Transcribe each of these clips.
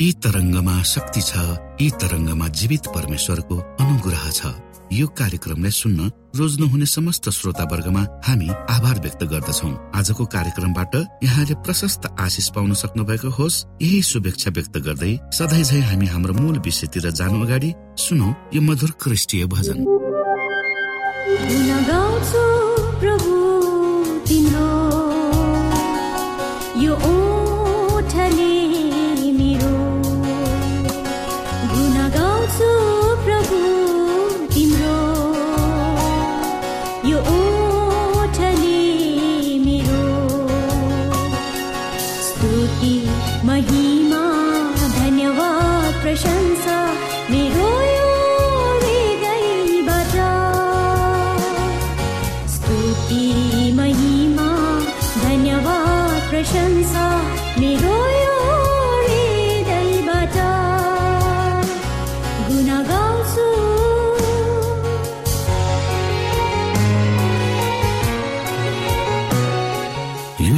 यी तरङ्गमा शक्ति छ यी तरङ्गमा जीवित परमेश्वरको अनुग्रह छ। यो कार्यक्रमलाई सुन्न रोज्नुहुने समस्त श्रोता वर्गमा हामी आभार व्यक्त गर्दछौ। आजको कार्यक्रमबाट यहाँले प्रशस्त आशिष पाउन सक्नु भएको होस्। यही शुभेच्छा व्यक्त गर्दै सधैँ झै हामी हाम्रो मूल विषयतिर जानु अगाडि सुनौ यो मधुर क्रिस्टीय भजन। प्रभु।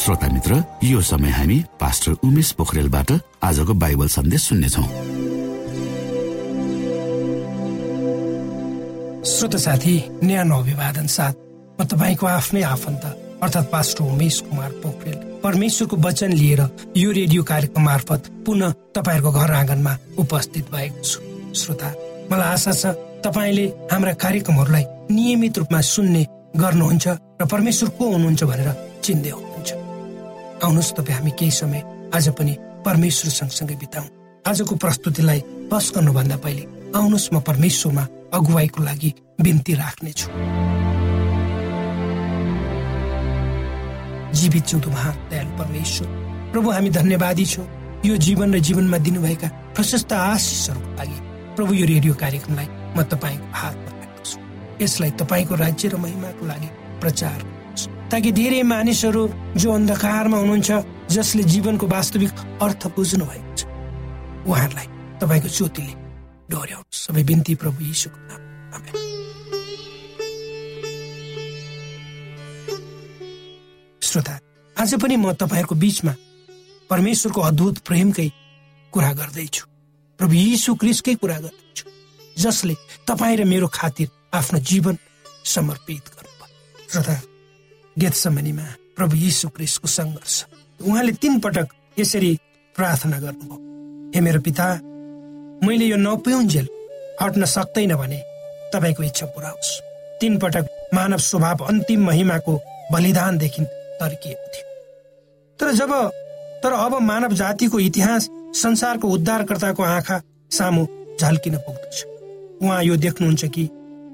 श्रोता मित्र यो समय हामी पास्टर उमेश पोखरेलबाट आजको बाइबल सन्देश सुन्नेछौ। श्रोत साथी न्यानो अभिवादन साथ म तपाईँको आफ्नै आफन्त अर्थात् पास्टर उमेश कुमार पोखरेल। परमेश्वरको वचन लिएर यो रेडियो कार्यक्रम मार्फत पुनः तपाईँहरूको घर आँगनमा उपस्थित भएको छु। श्रोता मलाई आशा छ तपाईँले हाम्रा कार्यक्रमहरूलाई नियमित रूपमा सुन्ने गर्नुहुन्छ र परमेश्वर को हुनुहुन्छ भनेर चिन्दै आउनुहोस् तपाईँ हामी केही समय आज पनि परमेश्वर सँगसँगै बिताउ। आजको प्रस्तुतिलाई बस गर्नुभन्दा पहिले आउनुहोस् म परमेश्वरमा अगुवाईको लागि बिन्ती राख्नेछु। जीवित जिउँदो महान दयालु परमेश्वर प्रभु हामी धन्यवादी छौँ। यो जीवन र जीवनमा दिनुभएका प्रशस्त आशिषहरूको लागि प्रभु यो रेडियो कार्यक्रमलाई म तपाईँको हातमा राख्दछु। यसलाई तपाईँको राज्य र महिमाको लागि प्रचार ताकि धेरै मानिसहरू जो अन्धकारमा हुनुहुन्छ जसले जीवनको वास्तविक अर्थ बुझ्नु भएको छ उहाँहरूलाई तपाईँको ज्योतिले डोर्याउनु सबै बिन्ती प्रभु यीशुको श्रोता आज पनि म तपाईँहरूको बिचमा परमेश्वरको अद्भुत प्रेमकै कुरा गर्दैछु। प्रभु यीशु क्रिस्टकै कुरा गर्दैछु जसले तपाईँ र मेरो खातिर आफ्नो जीवन समर्पित गर्नुभयो। श्रोता गेतसमनीमा प्रभु यीशु क्रिस्टको सङ्घर्ष। उहाँले तीन पटक यसरी प्रार्थना गर्नुभयो। हे मेरो पिता मैले यो नपिउन्जेल हट्न सक्दैन भने तपाईँको इच्छा पुरा तीन पटक मानव स्वभाव अन्तिम महिमाको बलिदानदेखि तर्किएको थियो। तर जब तर अब मानव जातिको इतिहास संसारको उद्धारकर्ताको आँखा सामु झल्किन पुग्दछ। उहाँ यो देख्नुहुन्छ कि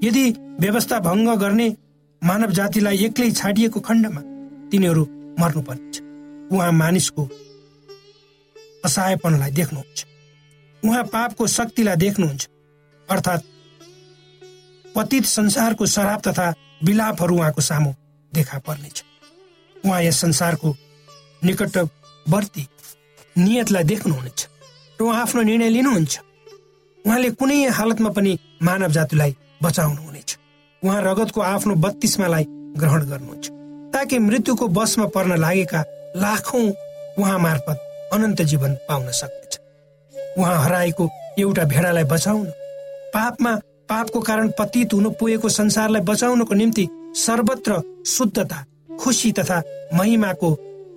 यदि व्यवस्था भङ्ग गर्ने मानव जातिलाई एक्लै छाडिएको खण्डमा तिनीहरू मर्नुपर्नेछ। उहाँ मानिसको असहायपनलाई देख्नुहुन्छ। उहाँ पापको शक्तिलाई देख्नुहुन्छ। अर्थात् पतित संसारको शराब तथा विलापहरू उहाँको सामु देखा पर्नेछ। उहाँ यस संसारको निकटवर्ती नियतलाई देख्नुहुनेछ र उहाँ आफ्नो निर्णय लिनुहुन्छ। उहाँले कुनै हालतमा पनि मानव जातिलाई बचाउनुहुनेछ। उहाँ रगतको आफ्नो बत्तीसमालाई ग्रहण गर्नुहुन्छ। ताकि मृत्युको बसमा पर्न लागेका लाखौं उहाँ मार्फत अनन्त जीवन पाउन सक्नेछ। उहाँ हराएको एउटा भेडालाई बचाउन पापमा पापको कारण पतित हुनु पुगेको संसारलाई बचाउनको निम्ति सर्वत्र शुद्धता खुसी तथा महिमाको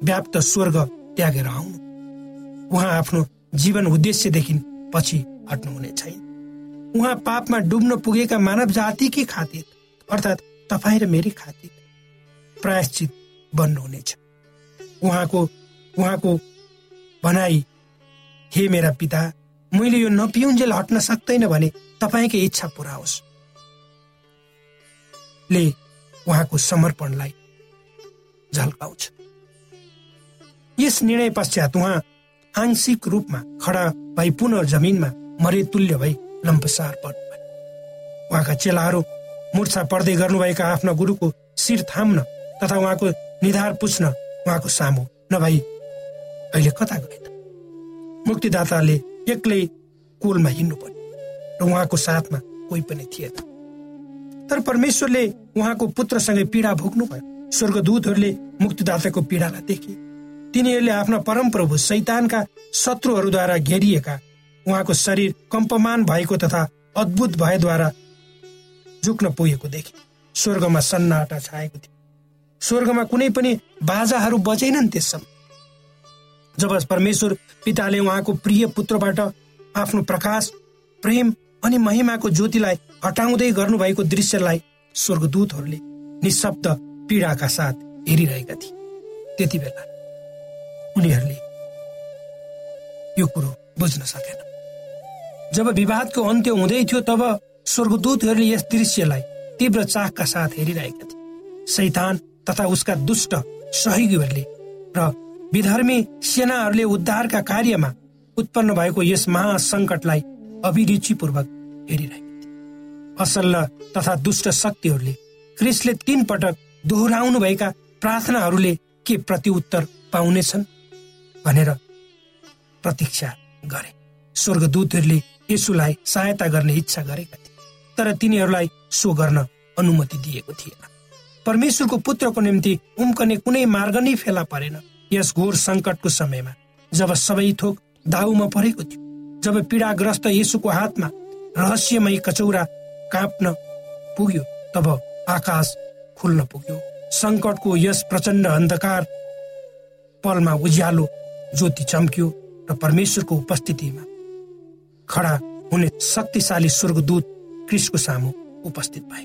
व्याप्त स्वर्ग त्यागेर आउनु। उहाँ आफ्नो जीवन उद्देश्यदेखि पछि हट्नुहुने छैन। उहाँ पापमा डुब्न पुगेका मानव जातिकै खातिर अर्थात् तपाईँ र मेरै खातिर प्रायश्चित बन्नुहुनेछ। उहाँको उहाँको भनाई हे मेरा पिता मैले यो नपिउन्जेल हट्न सक्दैन भने तपाईँकै इच्छा पुरा होस् ले उहाँको समर्पणलाई झल्काउँछ। यस निर्णय पश्चात उहाँ आंशिक रूपमा खडा भई पुनः जमिनमा मरे तुल्य भई लम्पसार पर्नु उहाँका चेलाहरू मुर्छा पर्दै गर्नुभएका आफ्ना गुरुको शिर थाम्न तथा उहाँको निधार पुछ्न उहाँको सामु। नभई अहिले कता गए त? मुक्तिदाताले एक्लै कोलमा हिँड्नु पर्यो र उहाँको साथमा कोही पनि थिएन। तर परमेश्वरले उहाँको पुत्रसँगै पीडा भोग्नु भयो स्वर्गदूतहरूले मुक्तिदाताको पीडालाई देखे। तिनीहरूले आफ्ना परमप्रभु सैतानका शत्रुहरूद्वारा घेरिएका उहाँको शरीर कम्पमान भएको तथा अद्भुत भएद्वारा झुक्न पुगेको देखे स्वर्गमा सन्नाटा छाएको थियो। स्वर्गमा कुनै पनि बाजाहरू बजेनन् त्यस समय जब परमेश्वर पिताले उहाँको प्रिय पुत्रबाट आफ्नो प्रकाश प्रेम अनि महिमाको ज्योतिलाई हटाउँदै गर्नुभएको दृश्यलाई स्वर्गदूतहरूले निशब्द पीडाका साथ हेरिरहेका थिए। त्यति बेला उनीहरूले यो कुरो बुझ्न सकेन जब विवादको अन्त्य हुँदै थियो तब स्वर्गदूतहरूले यस दृश्यलाई तीव्र चाखका साथ हेरिरहेका थिए। सैतान तथा उसका दुष्ट सहयोगीहरूले र विधर्मी सेनाहरूले उद्धारका कार्यमा उत्पन्न भएको यस महासङ्कटलाई अभिरुचिपूर्वक हेरिरहेका थिए। असल तथा दुष्ट शक्तिहरूले क्रिसले तीन पटक दोहोऱ्याउनु भएका प्रार्थनाहरूले के प्रत्युत्तर पाउनेछन् भनेर प्रतीक्षा गरे। स्वर्गदूतहरूले यसुलाई सहायता गर्ने इच्छा गरेका थिए तर तिनीहरूलाई सो गर्न अनुमति दिएको थिएन। परमेश्वरको पुत्रको निम्ति उम्कने कुनै मार्ग नै फेला परेन। यस घोर सङ्कटको समयमा जब सबै थोक दाउमा परेको थियो जब पीडाग्रस्त यसुको हातमा रहस्यमय कचौरा काँप्न पुग्यो तब आकाश खुल्न पुग्यो। सङ्कटको यस प्रचण्ड अन्धकार पलमा उज्यालो ज्योति चम्क्यो र परमेश्वरको उपस्थितिमा खडा हुने शक्तिशाली स्वर्गदूत क्रिसको सामु उपस्थित भए।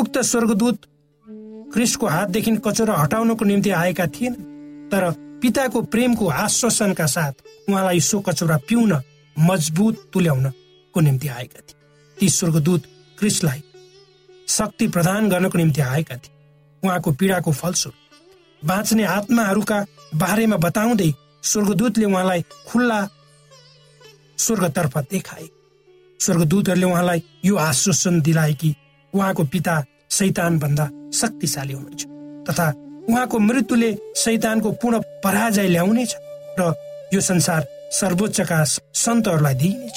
उक्त स्वर्गदूत क्रिसको हातदेखि कचौरा हटाउनको निम्ति आएका थिएन तर पिताको प्रेमको आश्वासनका साथ उहाँलाई सो कचौरा पिउन मजबुत तुल्याउनको निम्ति आएका थिए। ती स्वर्गदूत क्रिसलाई शक्ति प्रदान गर्नको निम्ति आएका थिए। उहाँको पीडाको फलस्वरूप बाँच्ने आत्माहरूका बारेमा बताउँदै स्वर्गदूतले उहाँलाई खुल्ला स्वर्गतर्फ देखाए। स्वर्गदूतहरूले उहाँलाई यो आश्वासन दिलाए कि उहाँको पिता शैतान भन्दा शक्तिशाली हुनुहुन्छ तथा उहाँको मृत्युले शैतानको पूर्ण पराजय ल्याउनेछ र यो संसार सर्वोच्चका सन्तहरूलाई दिइनेछ।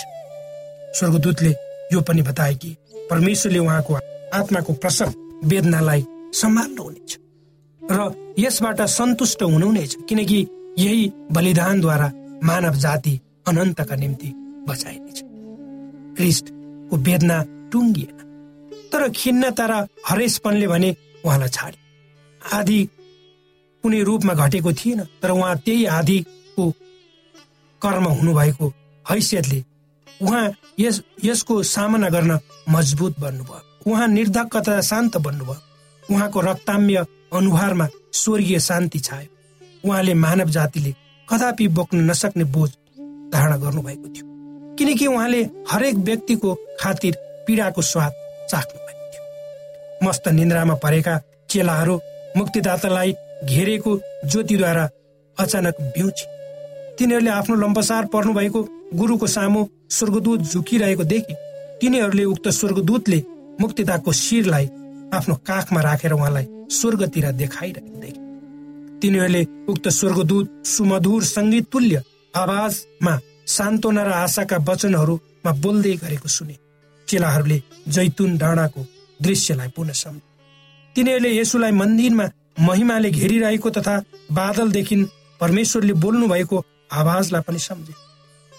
स्वर्गदूतले यो पनि बताए कि परमेश्वरले उहाँको आत्माको प्रसव वेदनालाई सम्हाल्नुहुनेछ र यसबाट सन्तुष्ट हुनुहुनेछ किनकि यही बलिदानद्वारा मानव जाति अनन्तका निम्ति बचाइनेछ क्रिस्टको वेदना टुङ्गिएन तर खिन्नता र हरेसपनले भने उहाँलाई छाडे आधी कुनै रूपमा घटेको थिएन तर उहाँ त्यही आधीको कर्म हुनुभएको हैसियतले उहाँ यस यसको सामना गर्न मजबुत बन्नुभयो। उहाँ निर्धक्क शान्त बन्नुभयो। उहाँको रक्ताम्य अनुहारमा स्वर्गीय शान्ति छायो। उहाँले मानव जातिले कदापि बोक्न नसक्ने बोझ धारणा गर्नुभएको थियो। किनकि उहाँले हरेक व्यक्तिको खातिर पीडाको स्वाद चाख्नु भएको थियो। मस्त निन्द्रामा परेका चेलाहरू मुक्तिदातालाई घेरेको ज्योतिद्वारा अचानक बिउचे तिनीहरूले आफ्नो लम्बसार पर्नु भएको गुरुको सामु स्वर्गदूत झुकिरहेको देखे। तिनीहरूले उक्त स्वर्गदूतले मुक्तिदाको शिरलाई आफ्नो काखमा राखेर उहाँलाई स्वर्गतिर देखाइरहेको देखे। तिनीहरूले उक्त स्वर्गदूत सुमधुर सङ्गीत तुल्य आवाजमा सान्त्वना र आशाका वचनहरूमा बोल्दै गरेको सुने। चेलाहरूले जैतुन डाँडाको दृश्यलाई पुनः सम्झे। तिनीहरूले यसुलाई मन्दिरमा महिमाले घेरिरहेको तथा बादलदेखि परमेश्वरले बोल्नु भएको आवाजलाई पनि सम्झे।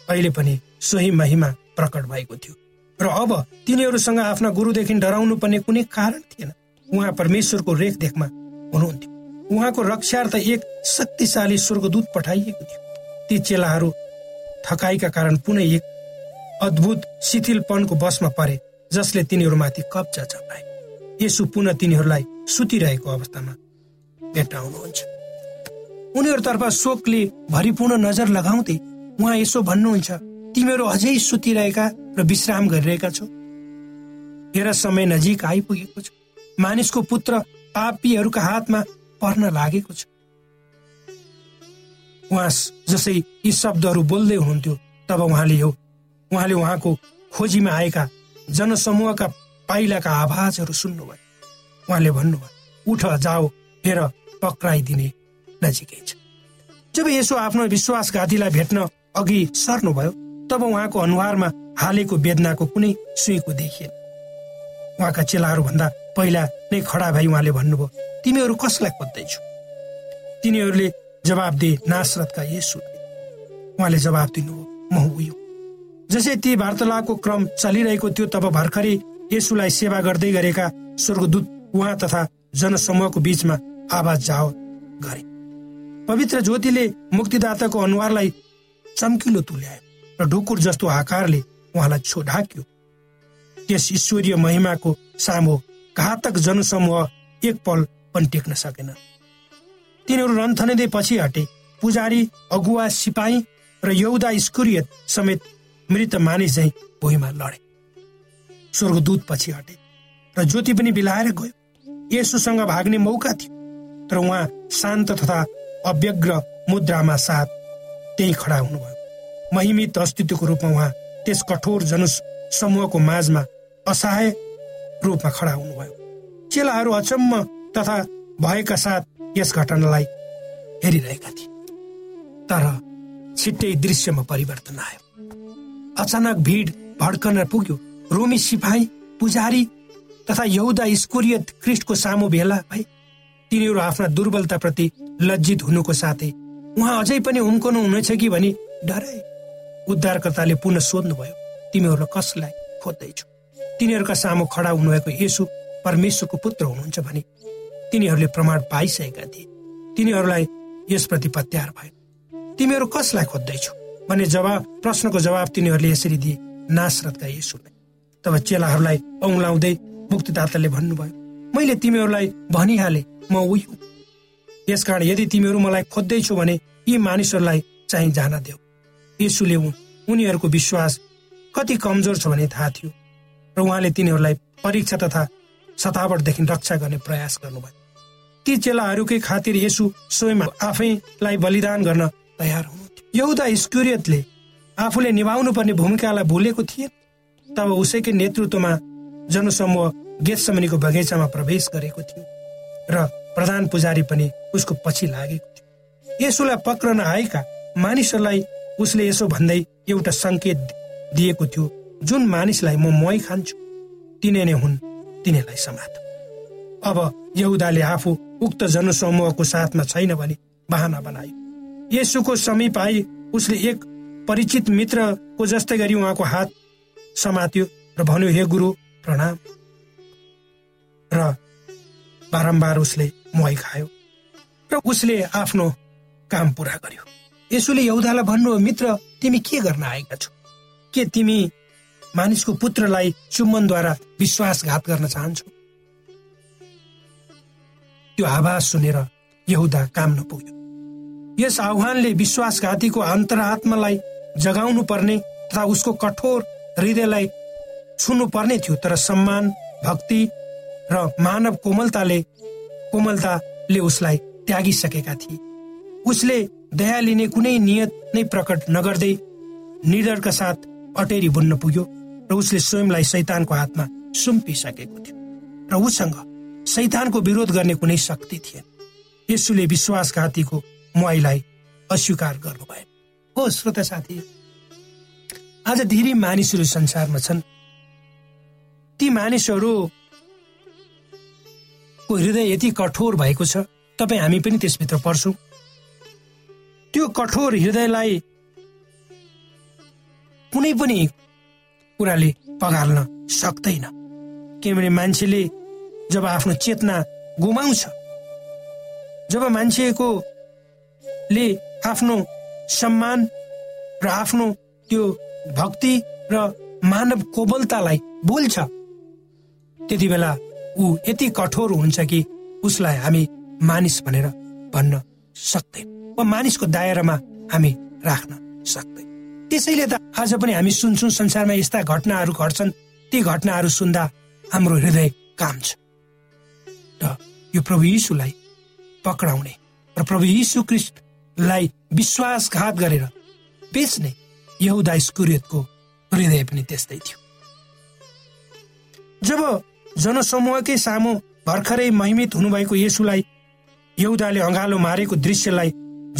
अहिले पनि सोही महिमा प्रकट भएको थियो। र अब तिनीहरूसँग आफ्ना गुरुदेखि डराउनु पर्ने कुनै कारण थिएन। उहाँ परमेश्वरको रेखदेखमा हुनुहुन्थ्यो। उहाँको रक्षार्थ एक शक्तिशाली स्वर्गदूत पठाइएको थियो। ती चेलाहरू थकाइका कारण पुनः एक अद्भुत शिथिलपनको बसमा परे जसले तिनीहरूमाथि कब्जा चलाए यसो पुनः तिनीहरूलाई सुतिरहेको अवस्थामा भेट्टाउनुहुन्छ। उनीहरूतर्फ शोकले भरिपूर्ण नजर लगाउँदै उहाँ यसो भन्नुहुन्छ तिमीहरू अझै सुतिरहेका र विश्राम गरिरहेका छौ? हेर समय नजिक आइपुगेको छ। मानिसको पुत्र पापीहरूका हातमा पर्न लागेको छ। उहाँ जसै यी शब्दहरू बोल्दै हुनुहुन्थ्यो तब उहाँले यो उहाँले उहाँको खोजीमा आएका जनसमूहका पाइलाका आवाजहरू सुन्नुभयो। उहाँले भन्नुभयो उठ जाओ हेर पक्राइदिने नजिकै छ। जब यसो आफ्नो विश्वासघातीलाई भेट्न अघि सर्नुभयो तब उहाँको अनुहारमा हालेको वेदनाको कुनै सुईको देखिएन। उहाँका चेलाहरू भन्दा पहिला नै खडा भई उहाँले भन्नुभयो तिमीहरू कसलाई खोज्दैछौ? तिनीहरूले जवाब दिए नासरतका यसु उहाँले जवाब दिनुभयो म उयो जसै ती वार्तालापको क्रम चलिरहेको थियो तब भर्खरै यसुलाई सेवा गर्दै गरेका स्वर्गदूत उहाँ तथा जनसमूहको बीचमा आवाज जाओ गरे। पवित्र ज्योतिले मुक्तिदाताको अनुहारलाई चम्किलो तुल्यायो र ढुकुर जस्तो आकारले उहाँलाई छो ढाक्यो। त्यस ईश्वरीय महिमाको सामु घातक जनसमूह एक पल पनि टेक्न सकेन। तिनीहरू रन्थनिँदै पछि हटे। पुजारी अगुवा सिपाही र यौदा स्कुरियत समेत मृत मानिस झै भुइँमा लडे। स्वर्गदूत पछि हटे र ज्योति पनि बिलाएर गयो। यसुसँग भाग्ने मौका थियो तर उहाँ शान्त तथा अव्यग्र मुद्रामा साथ त्यही खडा हुनुभयो। महिमित अस्तित्वको रूपमा उहाँ त्यस कठोर जन समूहको माझमा असहाय रूपमा खडा हुनुभयो। चेलाहरू अचम्म तथा भएका साथ यस घटनालाई हेरिरहेका थिए। तर छिट्टै दृश्यमा परिवर्तन आयो। अचानक भिड भड्कन पुग्यो। रोमी सिपाही पुजारी तथा यहुदा स्कुरियत क्रिस्टको सामु भेला भए तिनीहरू आफ्ना दुर्बलताप्रति लज्जित हुनुको साथै उहाँ अझै पनि उम्कनु हुनेछ कि भनी डराए उद्धारकर्ताले पुनः सोध्नुभयो तिमीहरू कसलाई खोज्दैछौ? तिनीहरूका सामु खडा हुनुभएको यसु परमेश्वरको पुत्र हुनुहुन्छ भने तिनीहरूले प्रमाण पाइसकेका थिए। तिनीहरूलाई यसप्रति पत्यार भयो। तिमीहरू कसलाई खोज्दैछौ? भने जवाब प्रश्नको जवाब तिनीहरूले यसरी दिए नासरतका यसुलाई तब चेलाहरूलाई औलाउँदै मुक्तिदाताले भन्नुभयो मैले तिमीहरूलाई भनिहाले म उही यसकारण यदि तिमीहरू मलाई खोज्दैछौ भने यी मानिसहरूलाई चाहिँ जान देऊ। यसुले उनीहरूको विश्वास कति कमजोर छ भने थाहा थियो। र उहाँले तिनीहरूलाई परीक्षा तथा सतावटदेखि रक्षा गर्ने प्रयास गर्नुभयो। ती चेलाहरूकै खातिर यसु स्वयं आफैलाई बलिदान गर्न तयार हुनुहुन्थ्यो यहुदा स्कुरियतले आफूले निभाउनु पर्ने भूमिकालाई भुलेको थिए। तब उसैकै नेतृत्वमा जनसमूह गेतसमनीको बगैँचामा प्रवेश गरेको थियो र प्रधान पुजारी पनि उसको पछि लागेको थियो। यसुलाई पक्रन आएका मानिसहरूलाई उसले यसो भन्दै एउटा सङ्केत दिएको थियो जुन मानिसलाई म मै खान्छु तिनै नै हुन् तिनीहरूलाई समात अब यहुदाले आफू उक्त जनसमूहको साथमा छैन भने बहाना बनायो यसुको समीप आई उसले एक परिचित मित्रको जस्तै गरी उहाँको हात समात्यो र भन्यो हे गुरु प्रणाम। र बारम्बार उसले मुहाई खायो र उसले आफ्नो काम पुरा गर्यो। यसोले यौदालाई भन्नु मित्र तिमी के गर्न आएका छौ? के तिमी मानिसको पुत्रलाई चुम्बनद्वारा विश्वासघात गर्न चाहन्छौ? त्यो आवाज सुनेर यहुदा काम नपुग्यो। यस आह्वानले विश्वासघातीको अन्तरात्मालाई जगाउनु पर्ने तथा उसको कठोर हृदयलाई छुनु पर्ने थियो तर सम्मान भक्ति र मानव कोमलताले कोमलताले उसलाई त्यागिसकेका थिए। उसले दया लिने कुनै नियत नै प्रकट नगर्दै निडरका साथ अटेरी बुन्न पुग्यो र उसले स्वयंलाई शैतानको हातमा सुम्पिसकेको थियो र उसँग शैतानको विरोध गर्ने कुनै शक्ति थिएन। यसुले विश्वासघातीको मुहाईलाई अस्वीकार गर्नुभयो। हो श्रोता साथी आज धेरै मानिसहरू संसारमा छन्। ती मानिसहरूको हृदय यति कठोर भएको छ तपाईँ हामी पनि त्यसभित्र पर्छौँ। त्यो कठोर हृदयलाई कुनै पनि कुराले पगाल्न सक्दैन। किनभने मान्छेले जब आफ्नो चेतना गुमाउँछ जब मान्छेको ले आफ्नो सम्मान र आफ्नो त्यो भक्ति र मानव कोबलतालाई बोल्छ त्यति बेला ऊ यति कठोर हुन्छ कि उसलाई हामी मानिस भनेर भन्न सक्दैन वा मानिसको दायरामा हामी राख्न सक्दैन। त्यसैले त आज पनि हामी सुन्छौँ संसारमा यस्ता घटनाहरू घट्छन् ती घटनाहरू सुन्दा हाम्रो हृदय काम्छ। यो प्रभु यीशुलाई पक्राउने र प्रभु यीशु ख्रिस्टलाई विश्वासघात गरेर बेच्ने यहुदा स्कुरियतको हृदय पनि त्यस्तै थियो। जब जनसमूहकै सामु भर्खरै महिमित हुनुभएको यसुलाई यहुदाले अँगालो मारेको दृश्यलाई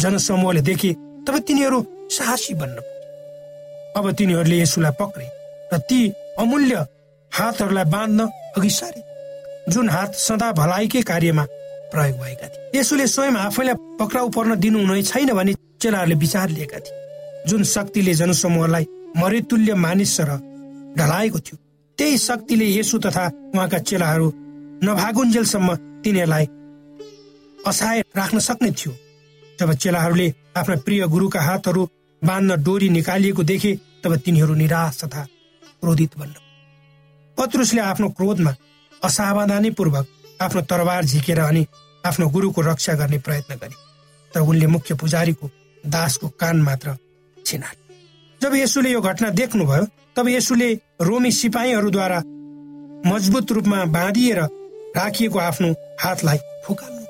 जनसमूहले देखे तब तिनीहरू साहसी बन्न अब तिनीहरूले यसुलाई पक्रे र ती अमूल्य हातहरूलाई बाँध्न अघि सारे। जुन हात सदा भलाइकै कार्यमा प्रयोग भएका थिए। यसुले स्वयं आफैलाई पक्राउ पर्न दिनुहुने छैन भने चेलाहरूले विचार लिएका थिए। जुन शक्तिले जनसमूहलाई मरेतुल्य मानिस र ढलाएको थियो त्यही शक्तिले यसु तथा उहाँका चेलाहरू नभागुन्जेलसम्म तिनीहरूलाई असाय राख्न सक्ने थियो। जब चेलाहरूले आफ्ना प्रिय गुरुका हातहरू बाँध्न डोरी निकालिएको देखे तब तिनीहरू निराश तथा क्रोधित बन्न। पत्रुसले आफ्नो क्रोधमा असावधानी पूर्वक आफ्नो तरबार झिकेर अनि आफ्नो गुरुको रक्षा गर्ने प्रयत्न गरे। तर उनले मुख्य पुजारीको दासको कान मात्र छिनाए। जब यसुले यो घटना देख्नुभयो तब यसुले रोमी सिपाहीहरूद्वारा मजबुत रूपमा बाँधिएर राखिएको आफ्नो हातलाई फुकाल्नु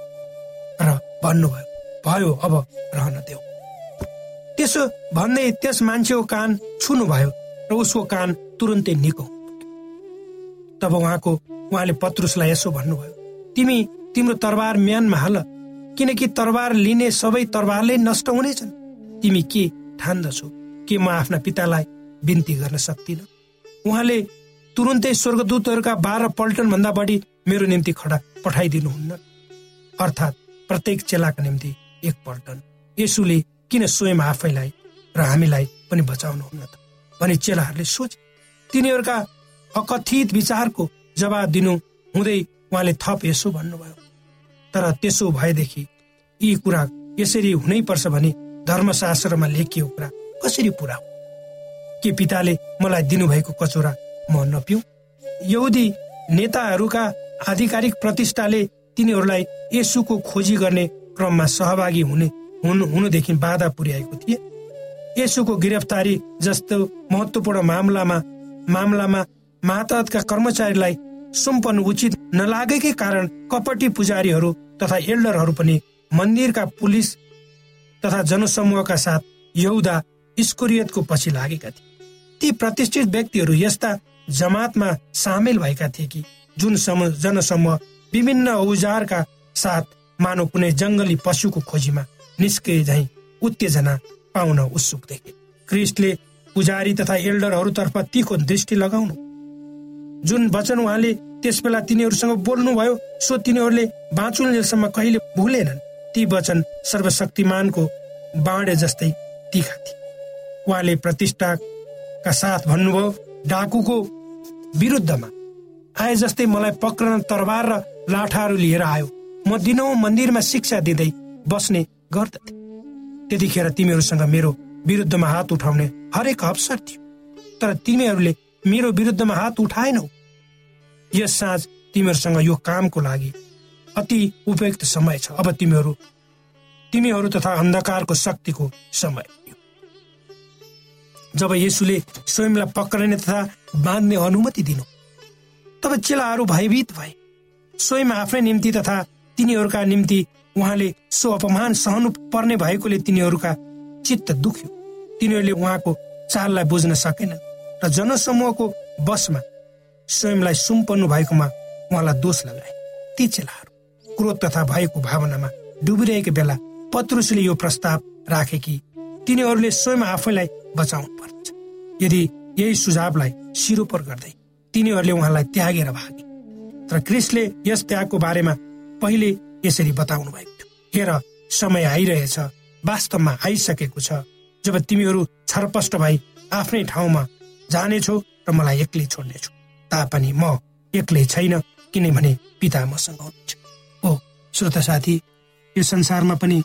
र भन्नुभयो भयो अब रहन देऊ। त्यसो भन्दै त्यस मान्छेको कान छुनु भयो र उसको कान तुरन्तै निको तब उहाँको उहाँले पत्रुसलाई यसो भन्नुभयो तिमी तिम्रो तरबार म्यानमा हाल किनकि तरबार लिने सबै तरबारले नष्ट हुनेछन्। तिमी के ठान्दछौ? के म आफ्ना पितालाई बिन्ती गर्न सक्दिन? उहाँले तुरुन्तै स्वर्गदूतहरूका बाह्र पल्टन भन्दा बढी मेरो निम्ति खडा पठाइदिनुहुन्न। अर्थात् प्रत्येक चेलाको निम्ति एक पल्टन। यसुले किन स्वयं आफैलाई र हामीलाई पनि बचाउनुहुन्न त? भने चेलाहरूले सोचे। तिनीहरूका अकथित विचारको जवाब दिनु हुँदै उहाँले थप यसो भन्नुभयो। तर त्यसो भएदेखि यी कुरा यसरी हुनै पर्छ भने धर्मशास्त्रमा लेखिएको कुरा कसरी पुरा हो? के पिताले मलाई दिनुभएको कचोरा म नपिउ यहुदी नेताहरूका आधिकारिक प्रतिष्ठाले तिनीहरूलाई यसुको खोजी गर्ने क्रममा सहभागी हुने हुनुदेखि बाधा पुर्याएको थिए। यसुको गिरफ्तारी जस्तो महत्वपूर्ण मामलामा मामलामा महातका कर्मचारीलाई सुम्पनु उचित नलागेकै कारण कपटी पुजारीहरू तथा एल्डरहरू पनि मन्दिरका पुलिस तथा जनसमूहका साथ यहुदा स्कुरियतको पछि लागेका थिए। ती प्रतिष्ठित व्यक्तिहरू यस्ता जमातमा सामेल भएका थिए कि जुन जनसमूह विभिन्न औजारका साथ मानव कुनै जङ्गली पशुको खोजीमा निस्के झै उत्तेजना पाउन उत्सुक देखे क्रिस्टले पुजारी तथा एल्डरहरूतर्फ तीको दृष्टि लगाउनु जुन वचन उहाँले त्यस बेला तिनीहरूसँग बोल्नुभयो सो तिनीहरूले बाँचुन्जेलसम्म कहिले भुलेनन्। ती वचन सर्वशक्तिमानको बाँडे जस्तै तिखा थिए। उहाँले प्रतिष्ठाका साथ भन्नुभयो डाकुको विरुद्धमा आए जस्तै मलाई पक्रन तरबार र लाठाहरू लिएर आयो। म दिनौ मन्दिरमा शिक्षा दिँदै बस्ने गर्दथे। त्यतिखेर तिमीहरूसँग मेरो विरुद्धमा हात उठाउने हरेक अवसर थियो। तर तिमीहरूले मेरो विरुद्धमा हात उठाएनौ। यस साँझ तिमीहरूसँग यो कामको लागि अति उपयुक्त समय छ। अब तिमीहरू तिमीहरू तथा अन्धकारको शक्तिको समय। जब यसुले स्वयंलाई पक्रने तथा बाँध्ने अनुमति दिनु तब चेलाहरू भयभीत भए। स्वयं आफ्नै निम्ति तथा तिनीहरूका निम्ति उहाँले सो अपमान सहनु पर्ने भएकोले तिनीहरूका चित्त दुख्यो। तिनीहरूले उहाँको चाललाई बुझ्न सकेन र जनसमूहको बसमा स्वयंलाई सुम्पन्नु भएकोमा उहाँलाई दोष लगाए। ती चेलाहरू क्रोध तथा भएको भावनामा डुबिरहेको बेला पत्रुसले यो प्रस्ताव राखे कि तिनीहरूले स्वयं आफैलाई बचाउनु पर्छ यदि यही सुझावलाई सिरोपर गर्दै तिनीहरूले उहाँलाई त्यागेर भागे तर क्रिसले यस त्यागको बारेमा पहिले यसरी बताउनु भएको थियो। हेर समय आइरहेछ वास्तवमा आइसकेको छ। जब तिमीहरू छरपष्ट भई आफ्नै ठाउँमा जानेछौ र मलाई एक्लै छोड्नेछु। तापनि म एक्लै छैन किनभने पिता मसँग हुनुहुन्छ। हो श्रोता साथी यो संसारमा पनि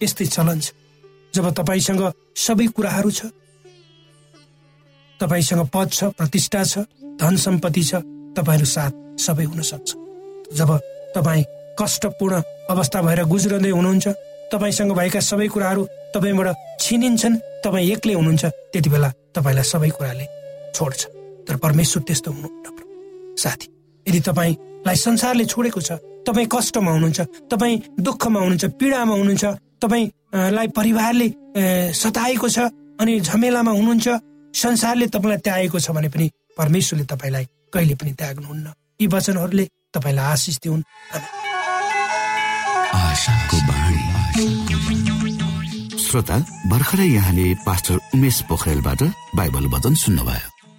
यस्तै चलन छ। जब तपाईँसँग सबै कुराहरू छ तपाईँसँग पद छ प्रतिष्ठा छ धन सम्पत्ति छ तपाईँहरू साथ सबै हुन सक्छ जब तपाईँ कष्टपूर्ण अवस्था भएर गुज्रदै हुनुहुन्छ तपाईँसँग भएका सबै कुराहरू तपाईँबाट छिनिन्छन् तपाईँ एक्लै हुनुहुन्छ त्यति बेला तपाईँलाई सबै कुराले छोड्छ। तर परमेश्वर त्यस्तो हुनुहुन्न साथी यदि तपाईँलाई संसारले छोडेको छ तपाईँ कष्टमा हुनुहुन्छ तपाईँ दुःखमा हुनुहुन्छ पीडामा हुनुहुन्छ तपाईँलाई परिवारले सताएको छ अनि झमेलामा हुनुहुन्छ संसारले तपाईँलाई त्यागेको छ भने पनि परमेश्वरले तपाईँलाई कहिले पनि त्याग्नुहुन्न। यी वचनहरूले तपाईँलाई आशिष दिउन्। श्रोता भर्खरै यहाँले पास्टर उमेश पोखरेलबाट बाइबल वचन सुन्नुभयो।